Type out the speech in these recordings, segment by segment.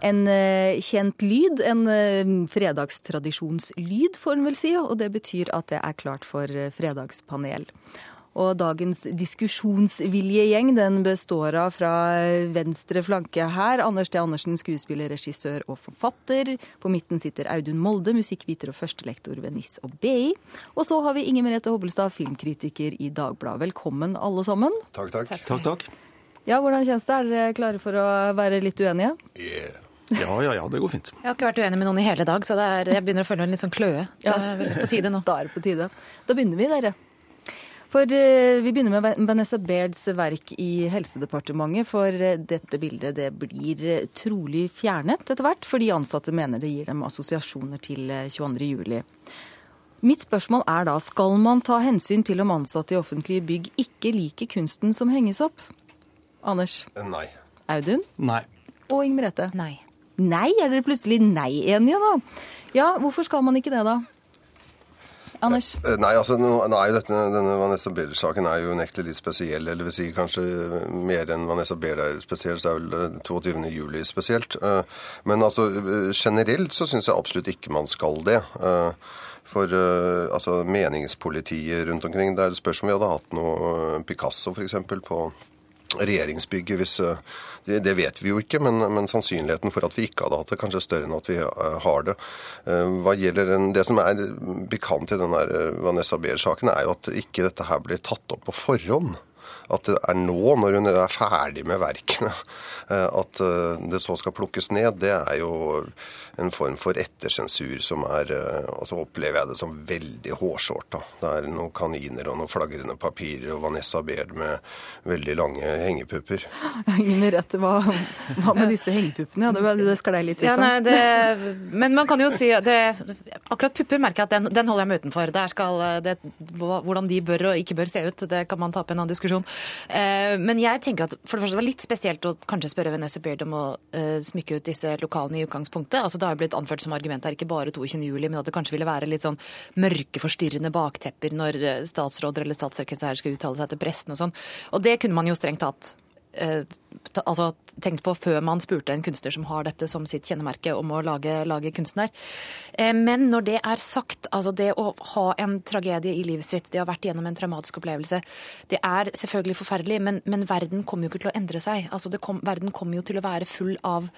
En eh, kjent lyd, en eh, fredagstradisjonslyd, får en vel si. Og det betyr at det er klart for eh, fredagspanel. Og dagens diskusjonsviljegjeng den består av fra venstre flanke her Anders T. Andersen, skuespiller, regissør og forfatter. På midten sitter Audun Molde, musikkviter og førstelektor ved NIS og BI. Og så har vi Inger Merete Hobbelstad, filmkritiker i Dagbladet. Velkommen alle sammen. Takk, takk. Takk, takk. Ja, Hvordan kjennes det? Er dere klare for å være litt uenige? Yeah. Ja, ja, ja, det går fint. Jeg har ikke vært uenig med noen i hele dag, så det er, jeg begynner å føle en litt sånn kløe. Det er vel på tide nå. Da er det på tide. Da begynner vi, dere. For eh, Vi begynner med Vanessa Bairds verk i Helsedepartementet. For eh, dette bildet det blir eh, trolig fjernet etter hvert, fordi ansatte mener det gir dem assosiasjoner til 22.07. Mitt spørsmål er da, skal man ta hensyn til om ansatte i offentlige bygg ikke liker kunsten som henges opp? Anders? Nei. Audun? Nei. Og Inger Merete? Nei. Nei? Er dere plutselig nei-enige, da? Ja, hvorfor skal man ikke det, da? Anders? Eh, Nei, altså, nei dette, denne Vanessa Baird-saken er jo unektelig litt spesiell. Eller vil si kanskje mer enn Vanessa Baird er spesiell, så er vel eh, 22. juli spesielt. Eh, Men altså eh, generelt så syns jeg absolutt ikke man skal det. Eh, For eh, altså meningspolitiet rundt omkring, det er et spørsmål om vi hadde hatt noe eh, Picasso f.eks. på regjeringsbygget hvis eh, det, vet vi jo ikke, men, men sannsynligheten for at vi ikke hadde hatt det, kanskje større enn at vi eh, har det. Eh, Hva gjelder den, Det som er pikant i den der eh, Vanessa Baird-saken, er jo at ikke dette her blir tatt opp på forhånd. At det er nå, når hun er ferdig med verkene, eh, at eh, det så skal plukkes ned, det er jo en form for ettersensur som er eh, Og så opplever jeg det som veldig hårsårt. da. Det er noen kaniner og noen flagrende papirer og Vanessa Baird med veldig lange hengepupper. Inger Rette, hva, hva med disse hengepuppene? Ja, det, det sklei litt ut Ja, av. nei, det, men man kan jo si det, Akkurat pupper merker jeg at den, den holder jeg meg utenfor. Der skal det, Hvordan de bør og ikke bør se ut, det kan man ta opp i en annen diskusjon. Eh, men jeg tenker at for det første var litt spesielt å kanskje spørre Vanessa Beard om å eh, smykke ut disse lokalene i utgangspunktet. Altså Det har jo blitt anført som argument her ikke bare 22. juli, men at det kanskje ville være litt sånn mørke, baktepper når eh, statsråder eller statssekretærer skal uttale seg til pressen og sånn. Og det kunne man jo strengt tatt ta- altså, tenkt på før man spurte en kunstner som har dette som sitt kjennemerke, om å lage, lage kunstner. Eh, men når det er sagt, altså det å ha en tragedie i livet sitt, det å ha vært gjennom en traumatisk opplevelse, det er selvfølgelig forferdelig, men, men verden kommer jo ikke til å endre seg. Altså kom, verden kommer jo til å være full av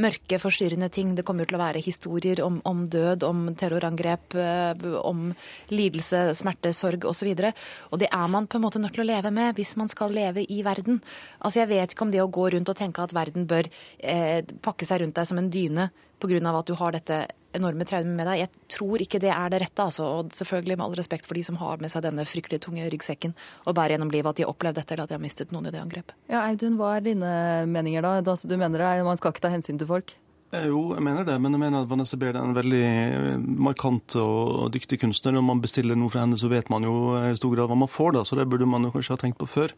mørke, forstyrrende ting. Det kommer jo til å være historier om, om død, om terrorangrep, eh, om lidelse, smerte, sorg osv. Og, så og det er man på en måte nødt til å leve med hvis man skal leve i verden. Altså Jeg vet ikke om det å gå rundt og tenke at verden bør eh, pakke seg rundt deg som en dyne pga. at du har dette enorme traumet med deg. Jeg tror ikke det er det rette. altså, Og selvfølgelig med all respekt for de som har med seg denne fryktelig tunge ryggsekken og bærer gjennom livet at de har opplevd dette eller at de har mistet noen i det angrepet. Ja, Audun, hva er dine meninger da? Altså, du mener det, man skal ikke ta hensyn til folk? Eh, Jo, jeg mener det, men jeg mener at Vanessa Baird er en veldig eh, markant og dyktig kunstner. Når man bestiller noe fra henne, så vet man jo i stor grad hva man får, da, så det burde man jo kanskje ha tenkt på før.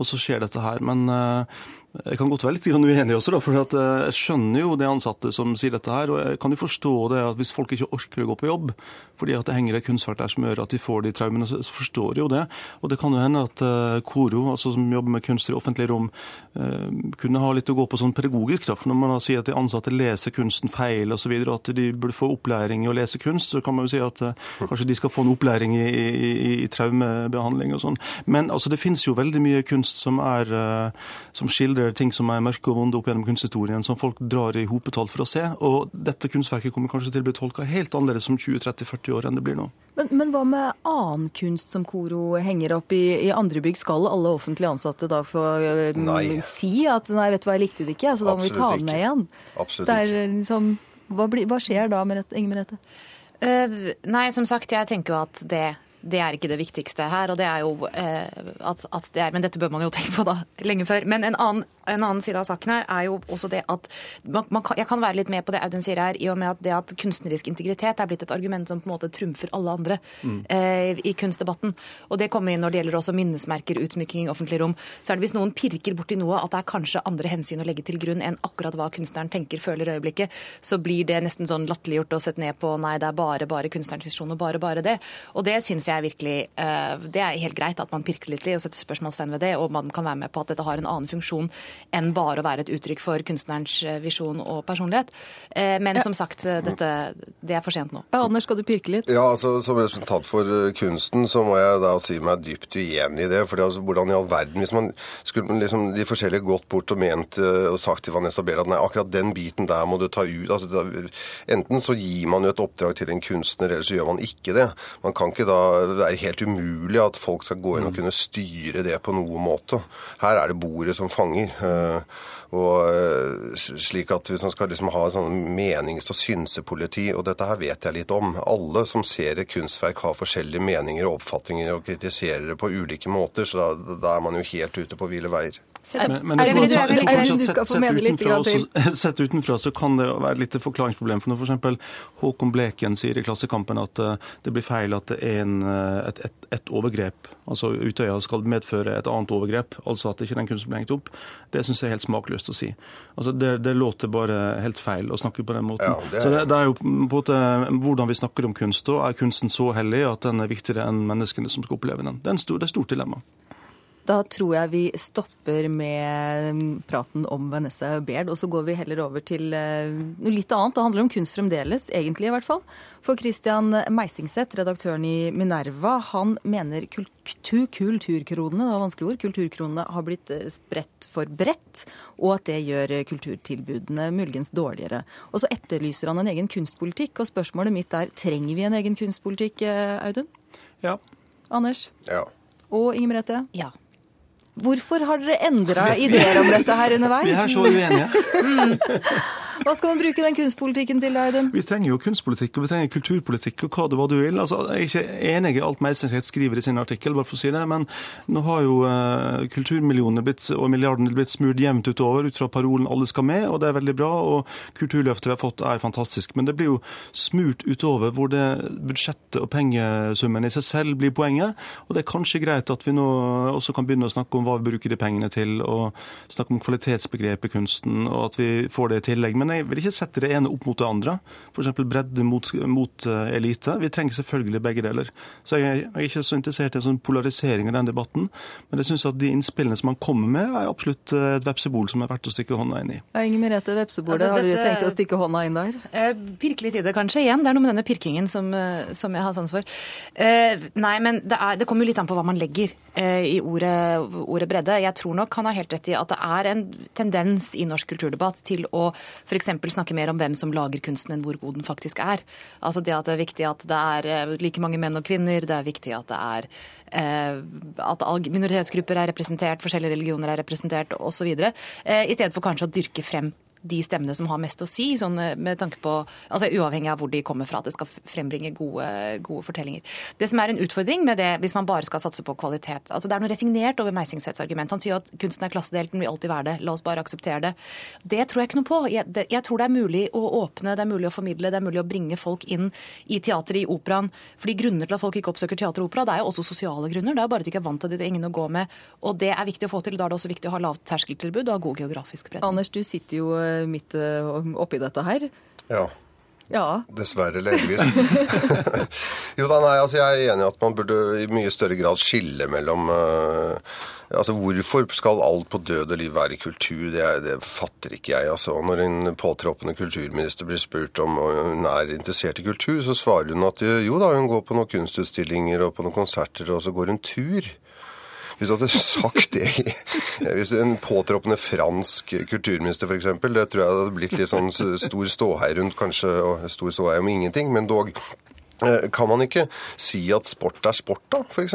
Og så skjer dette her. Men eh, jeg kan godt være litt uenig også, da, for eh, jeg skjønner jo de ansatte som sier dette her. Og jeg kan jo forstå det at hvis folk ikke orker å gå på jobb fordi at det henger et kunstverk der som gjør at de får de traumene, så forstår de jo det. Og det kan jo hende at eh, KORO, altså som jobber med kunst i offentlige rom, eh, kunne ha litt å gå på sånn pedagogisk. Da. For når man da sier at de ansatte leser kunsten feil osv., og at de burde få opplæring i å lese kunst, så kan man jo si at kanskje de skal få en opplæring i, i, i, traumebehandling og sånn. Men altså, det finnes jo veldig mye kunst som, er, som skildrer ting som er mørke og vonde opp gjennom kunsthistorien, som folk drar i hopetall for å se. Og dette kunstverket kommer kanskje til å bli tolka helt annerledes om 20-30-40 år enn det blir nå. Men, men hva med annen kunst som Koro henger opp i, i andre bygg? Skal alle offentlige ansatte da få eh, Nei. si at nei, vet du hva, jeg likte det ikke, så da må vi ta det den med igjen? Absolutt Der, er eh, liksom, hva, bli, hva skjer da, Inger Merete? Uh, nei, som sagt, jeg tenker jo at det, det er ikke det viktigste her. Og det er jo eh, at, at det er Men dette bør man jo tenke på da, lenge før. Men en annen, en annen side av saken her er jo også det at man, man kan, Jeg kan være litt med på det Audun sier her, i og med at det at kunstnerisk integritet er blitt et argument som på en måte trumfer alle andre eh, i kunstdebatten. Og det kommer inn når det gjelder også minnesmerker, utsmykking i offentlige rom. Så er det hvis noen pirker borti noe at det er kanskje andre hensyn å legge til grunn enn akkurat hva kunstneren tenker, føler i øyeblikket, så blir det nesten sånn latterliggjort og sett ned på nei, det er bare bare kunstnerens visjon og bare bare det. Og det syns jeg virkelig uh, Det er helt greit at man pirker litt i og setter spørsmålstegn ved det, og man kan være med på at dette har en annen funksjon enn bare å være et uttrykk for kunstnerens eh, visjon og personlighet. Uh, Men som sagt, dette, det er for sent nå. Ja, Anders, skal du pirke litt? Ja, altså Som representant for kunsten så må jeg da si meg dypt uenig i det. for altså, hvordan i all verden, Hvis man skulle liksom de forskjellige gått bort og ment og sagt til Vanessa Behr at nei, akkurat den biten der må du ta ut altså, da, Enten så gir man jo et oppdrag til en kunstner, eller så gjør man ikke det. Man kan ikke da, Er helt umulig at folk skal gå inn og kunne styre det på noen måte. Her er det bordet som fanger. eh, og eh, slik at Hvis man skal liksom ha sånn menings- og synsepoliti, og dette her vet jeg litt om Alle som ser et kunstverk, har forskjellige meninger og oppfatninger og kritiserer det på ulike måter, så da, da er man jo helt ute på ville veier. Men, det kanskje sett, sett, utenfra, så, sett utenfra så kan det være litt forklaringsproblem. For når f.eks. Håkon Bleken sier i Klassekampen at eh, det blir feil at det er en, eh, et, et, et overgrep, altså Utøya skal medføre et annet overgrep, altså at ikke den kunsten blir hengt opp, det syns jeg er helt smakløst å si. Altså det, det låter bare helt feil å snakke på den måten. Ja, det Så det, det er jo på en måte hvordan vi snakker om kunst. da. Er kunsten så hellig at den er viktigere enn menneskene som skal oppleve den? Det er, en stor, det er et stort dilemma. Da tror jeg vi stopper med praten om Vanessa Baird, og så går vi heller over til eh, noe litt annet. Det handler om kunst fremdeles, egentlig i hvert fall. For Christian Meisingseth, redaktøren i Minerva, han mener kultur, kulturkronene, det var vanskelig ord, kulturkronene har blitt eh, spredt for bredt, og at det gjør eh, kulturtilbudene muligens dårligere. Og så etterlyser han en egen kunstpolitikk, og spørsmålet mitt er trenger vi en egen kunstpolitikk, Audun? Ja. Anders? Ja. Og Inger Merete? Ja. Hvorfor har dere endra ideer om dette her underveis? Vi er så uenige. Hva skal man bruke den kunstpolitikken til, Audun? Vi trenger jo kunstpolitikk og vi trenger kulturpolitikk og hva det var du vil. Altså, jeg er ikke enig i alt Meisenseth skriver i sin artikkel, bare for å si det, men nå har jo eh, kulturmillionene blitt, og milliardene blitt smurt jevnt utover ut fra parolen 'alle skal med', og det er veldig bra. Og kulturløftet vi har fått er fantastisk. Men det blir jo smurt utover hvor det budsjettet og pengesummen i seg selv blir poenget. Og det er kanskje greit at vi nå også kan begynne å snakke om hva vi bruker de pengene til, og snakke om kvalitetsbegrepet i kunsten, og at vi får det i tillegg. Men jeg vil ikke sette det ene opp mot det andre. F.eks. bredde mot, mot eh, elite. Vi trenger selvfølgelig begge deler. Så jeg, jeg er ikke så interessert i en sånn polarisering av den debatten. Men jeg syns at de innspillene som man kommer med, er absolutt eh, et vepsebol som er verdt å stikke hånda inn i. Ja, Inger Merete Vepsebordet, Altså, har du dette- tenkt å stikke hånda inn der? Eh, Pirke litt i det kanskje igjen. Det er noe med denne pirkingen som, eh, som jeg har sans for. Eh, nei, men det, er, det kommer jo litt an på hva man legger eh, i ordet, ordet bredde. Jeg tror nok han har helt rett i at det er en tendens i norsk kulturdebatt til å f.eks. snakke mer om hvem som lager kunsten enn hvor god den faktisk er. Altså det at det er viktig at det er eh, like mange menn og kvinner, det er viktig at det er eh, at minoritetsgrupper er representert, forskjellige religioner er representert osv. Eh, I stedet for kanskje å dyrke frem de stemmene som har mest å si, sånn eh, med tanke på, altså uavhengig av hvor de kommer fra, at det skal frembringe gode, gode fortellinger. Det som er en utfordring med det, hvis man bare skal satse på kvalitet altså Det er noe resignert over Meisingsets argument. Han sier at kunsten er klassedelt, den vil alltid være det. La oss bare akseptere det. Det tror jeg ikke noe på. Jeg, det, jeg tror det er mulig å åpne, det er mulig å formidle, det er mulig å bringe folk inn i teateret, i operaen. Fordi grunner til at folk ikke oppsøker teater og opera, det er jo også sosiale grunner. Det er bare at de ikke er vant til det, det er ingen å gå med. Og det er viktig å få til. Da er det også viktig å ha lavt terskeltilbud og ha god geografisk bredde. Anders, du sitter jo eh, midt eh, oppi dette her. ja. Ja. Dessverre, eller heldigvis. jo da, nei, altså jeg er enig i at man burde i mye større grad skille mellom uh, Altså Hvorfor skal alt på død og liv være kultur? Det, er, det fatter ikke jeg. altså. Når en påtroppende kulturminister blir spurt om hun er interessert i kultur, så svarer hun at jo da, hun går på noen kunstutstillinger og på noen konserter, og så går hun tur. Hvis du hadde sagt det Hvis en påtroppende fransk kulturminister f.eks., det tror jeg hadde blitt litt sånn stor ståhei rundt, kanskje, og stor ståhei om ingenting, men dog. eh, Kan man ikke si at sport er sport, da, f.eks.?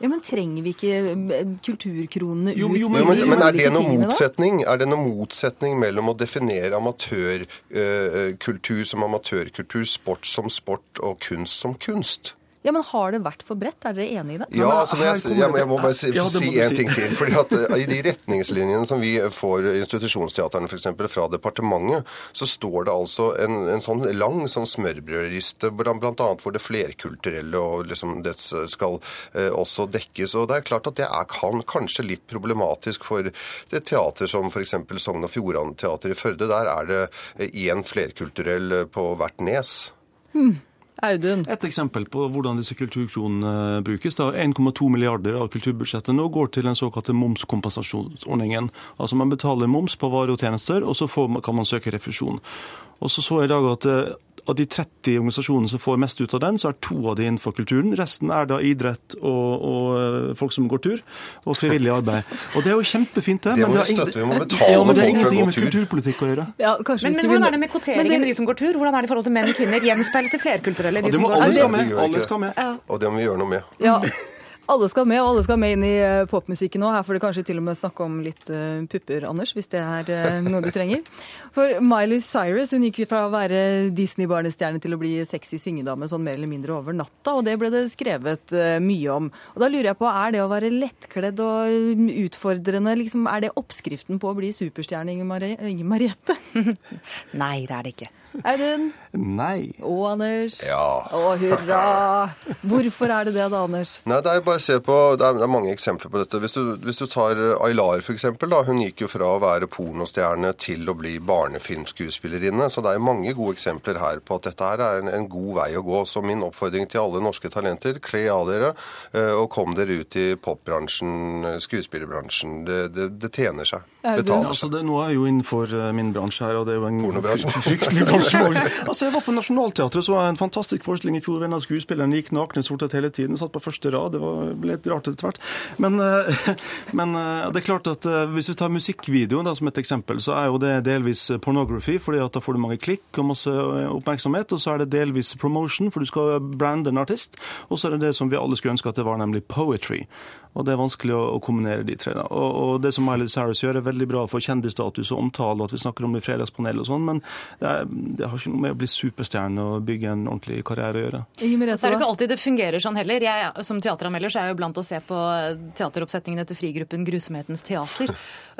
ja, men trenger vi ikke eh, kulturkronene ut Jo, jo, til men, men er det noen motsetning? da? Er det noen motsetning mellom å definere amatørkultur som amatørkultur, sport som sport og kunst som kunst? Ja, men Har det vært for bredt? Er dere enig i det? Ja, altså, her jeg, jeg, jeg må bare si, Ja, må si en si. ting til. fordi at eh, I de retningslinjene som vi får institusjonsteaterne for eksempel, fra departementet, så står det altså en, en sånn lang sånn smørbrødriste annet hvor det flerkulturelle og liksom det skal eh, også dekkes. og det er klart at Det er kan, kanskje litt problematisk for det teater som f.eks. Sogn og Fjordane Teater i Førde. Der er det én flerkulturell eh, på hvert nes. Audun. Et eksempel på hvordan disse kulturkronene brukes. Da 1,2 milliarder av kulturbudsjettet nå går til den såkalte momskompensasjonsordningen. Altså Man betaler moms på varer og tjenester, og så får, kan man søke refusjon. Og så så jeg i dag at eh, av de 30 organisasjonene som får mest ut av den, så er to av de innenfor kulturen. Resten er da idrett og, og eh, folk som går tur, og frivillig arbeid. Og det er jo kjempefint, det. Det men har ingen- støtte, vi må betale ja, men det er ingenting med kulturpolitikk å gjøre. Ja, kanskje Men, men hvordan er det med kvoteringen det- de som går tur? Hvordan er det i forhold til menn og kvinner? Gjenspeiles det flerkulturelle? De ja, det som må går alle skal med. Alle skal med. Og det må vi gjøre noe med. Ja, alle skal med, og alle skal med inn i eh, popmusikken nå. Her får du kanskje til og med snakke om litt eh, pupper, Anders, hvis det er eh, noe du trenger. For Miley Cyrus hun gikk fra å være Disney-barnestjerne til å bli sexy syngedame sånn mer eller mindre over natta, og det ble det skrevet mye om. Og da lurer jeg på, er det å være lettkledd og eh, utfordrende, liksom, er det oppskriften på å bli superstjerne, Inger Mariette? Nei, det er det ikke. Audun? Nei. Og Anders? Ja. Å, hurra! Hvorfor er det det da, Anders? Nei, det er bare å se på, det er, det er mange eksempler på dette. Hvis du, hvis du tar eh, Aylar for eksempel, da, hun gikk jo fra å være pornostjerne til å bli barnefilmskuespillerinne. Så det er mange gode eksempler her på at dette her er en, en god vei å gå. Så min oppfordring til alle norske talenter, kle av dere eh, og kom dere ut i popbransjen, eh, skuespillerbransjen. Det, det, det tjener seg. Betaler seg. Altså det, nå er jeg jo innenfor min bransje her, og det er jo en fryktelig. Altså, jeg var på Nationaltheatret, så en fantastisk forestilling i fjor. En av skuespillerne gikk nakne sortet hele tiden, satt på første rad. Det var litt rart etter hvert. Men, eh, men eh, det er klart at eh, hvis vi tar musikkvideoen da, som et eksempel, så er jo det delvis pornography, fordi at da får du mange klikk og masse oppmerksomhet. Og så er det delvis promotion, for du skal brande en artist. Og så er det det som vi alle skulle ønske at det var, nemlig poetry. Og det er vanskelig å, å kombinere de tre. Og, og det som Miley Cyrus gjør, er veldig bra for kjendisstatus og omtale, og at vi snakker om det i Fredagspanelet og sånn, men det, er, det har ikke noe med å bli superstjerne og bygge en ordentlig karriere å gjøre. Inger Så er det ikke alltid det fungerer sånn heller. Jeg, som teateranmelder så er jeg jo blant å se på teateroppsetningene til frigruppen Grusomhetens teater.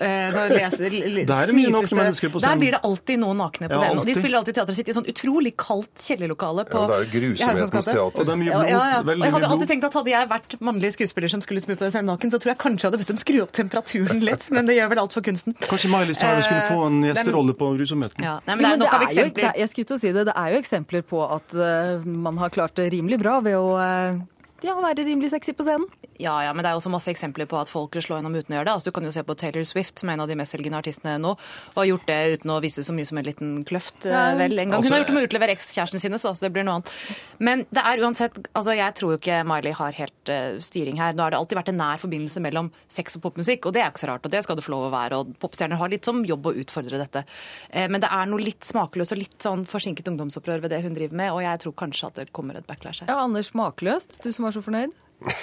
Når leser, Der er det mye nakne mennesker på Der blir det alltid noen nakne på scenen. Ja, de spiller alltid teateret sitt i sånn utrolig kaldt kjellerlokale på Ja, det er jo grusomhetens teater. Og det er mye blod. ja, ja. Og jeg hadde alltid tenkt at Hadde jeg vært mannlig skuespiller som skulle spille på den scenen så tror jeg kanskje jeg hadde bedt dem skru opp temperaturen litt, men det gjør vel alt for kunsten. Kanskje Miley Cyrus skulle få en Eh, gjesterolle på Grusomheten? Ja. Nei, men det er Jo, nok av jo, det eksempler. er- jeg skulle til å si det, det er jo eksempler på at uh, man har klart det rimelig bra ved å eh, ja, være rimelig sexy på scenen. Ja, ja, men det er også masse eksempler på at folk slår gjennom uten å gjøre det. Altså, du kan jo se på Taylor Swift, som er en av de mestselgende artistene nå, og har gjort det uten å vise så mye som en liten kløft. eh, Ja. vel, en gang. Hun Altså, har gjort det med å utlevere ekskjæresten sine, så det blir noe annet. Men det er uansett Altså, jeg tror jo ikke Miley har helt uh, styring her. Nå har det alltid vært en nær forbindelse mellom sex og popmusikk, og det er ikke så rart, og det skal det få lov å være. Og popstjerner har litt som jobb å utfordre dette. Uh, men det er noe litt smakløst og litt sånn forsinket ungdomsopprør ved det hun driver med, og jeg tror kanskje at det kommer et backlash her. Ja, Anders Smakløst, du som var så fornøyd.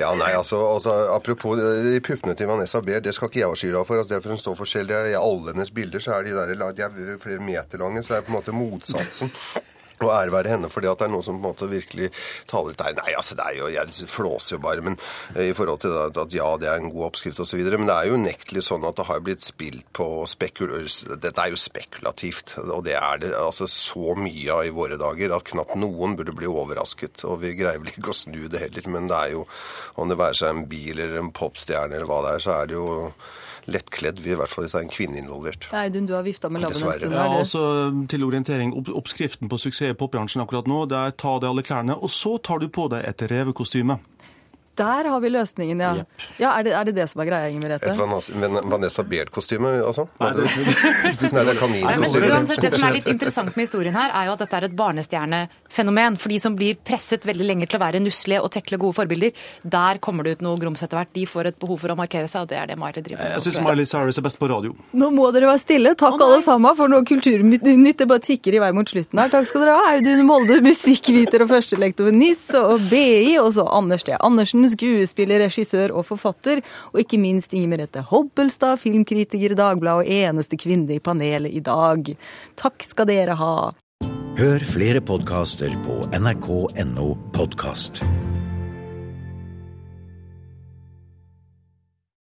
Ja, nei, altså, altså Apropos de puppene til Vanessa Behr, det skal ikke jeg ha skylda for. altså det er for hun står for selv. Er- I alle hennes bilder så er de der de er flere meter lange, så det er på en måte motsatsen. Og ære være henne for det at det er noen som på en måte virkelig taler Nei, nei altså det er jo, Jeg flåser jo bare, men eh, i forhold til det, at ja, det er en god oppskrift osv. Men det er jo unektelig sånn at det har blitt spilt på spekul... Dette er jo spekulativt, og det er det altså så mye av i våre dager at knapt noen burde bli overrasket. Og vi greier vel ikke å snu det heller, men det er jo Om det være seg en bil eller en popstjerne eller hva det er, så er det jo lettkledd, i hvert fall hvis det er en kvinne involvert. Audun, du har vifta med labben en stund. Ja, altså Til orientering, opp, oppskriften på suksess i popbransjen akkurat nå, det er ta av deg alle klærne, og så tar du på deg et revekostyme. Der har vi løsningen, ja. Yep. ja er, det, er det det som er greia, Inger Merete? Et Vanessa, Beard-kostyme, altså? Nei, det, Nei, det er kaninkostyme. uansett, Det som er litt interessant med historien her, er jo at dette er et barnestjernefenomen. For de som blir presset veldig lenge til å være nusselige og tekle gode forbilder, der kommer det ut noe grums etter hvert. De får et behov for å markere seg, og det er det Miley driver med. jeg syns. Miley Cyrus er best på radio. Nå må dere være stille. Takk alle sammen for noe kulturnytt. Det bare tikker i vei mot slutten her. Takk skal dere ha. Audun Molde, musikkviter og førstelektor ved NIS og BI. Og så Anders D. Andersen, skuespiller, regissør og forfatter. Og ikke minst Inger Merete Hobbelstad, filmkritiker i Dagbladet og eneste kvinne i panelet i dag. Takk skal dere ha. Hør flere podkaster på nrk.no podkast.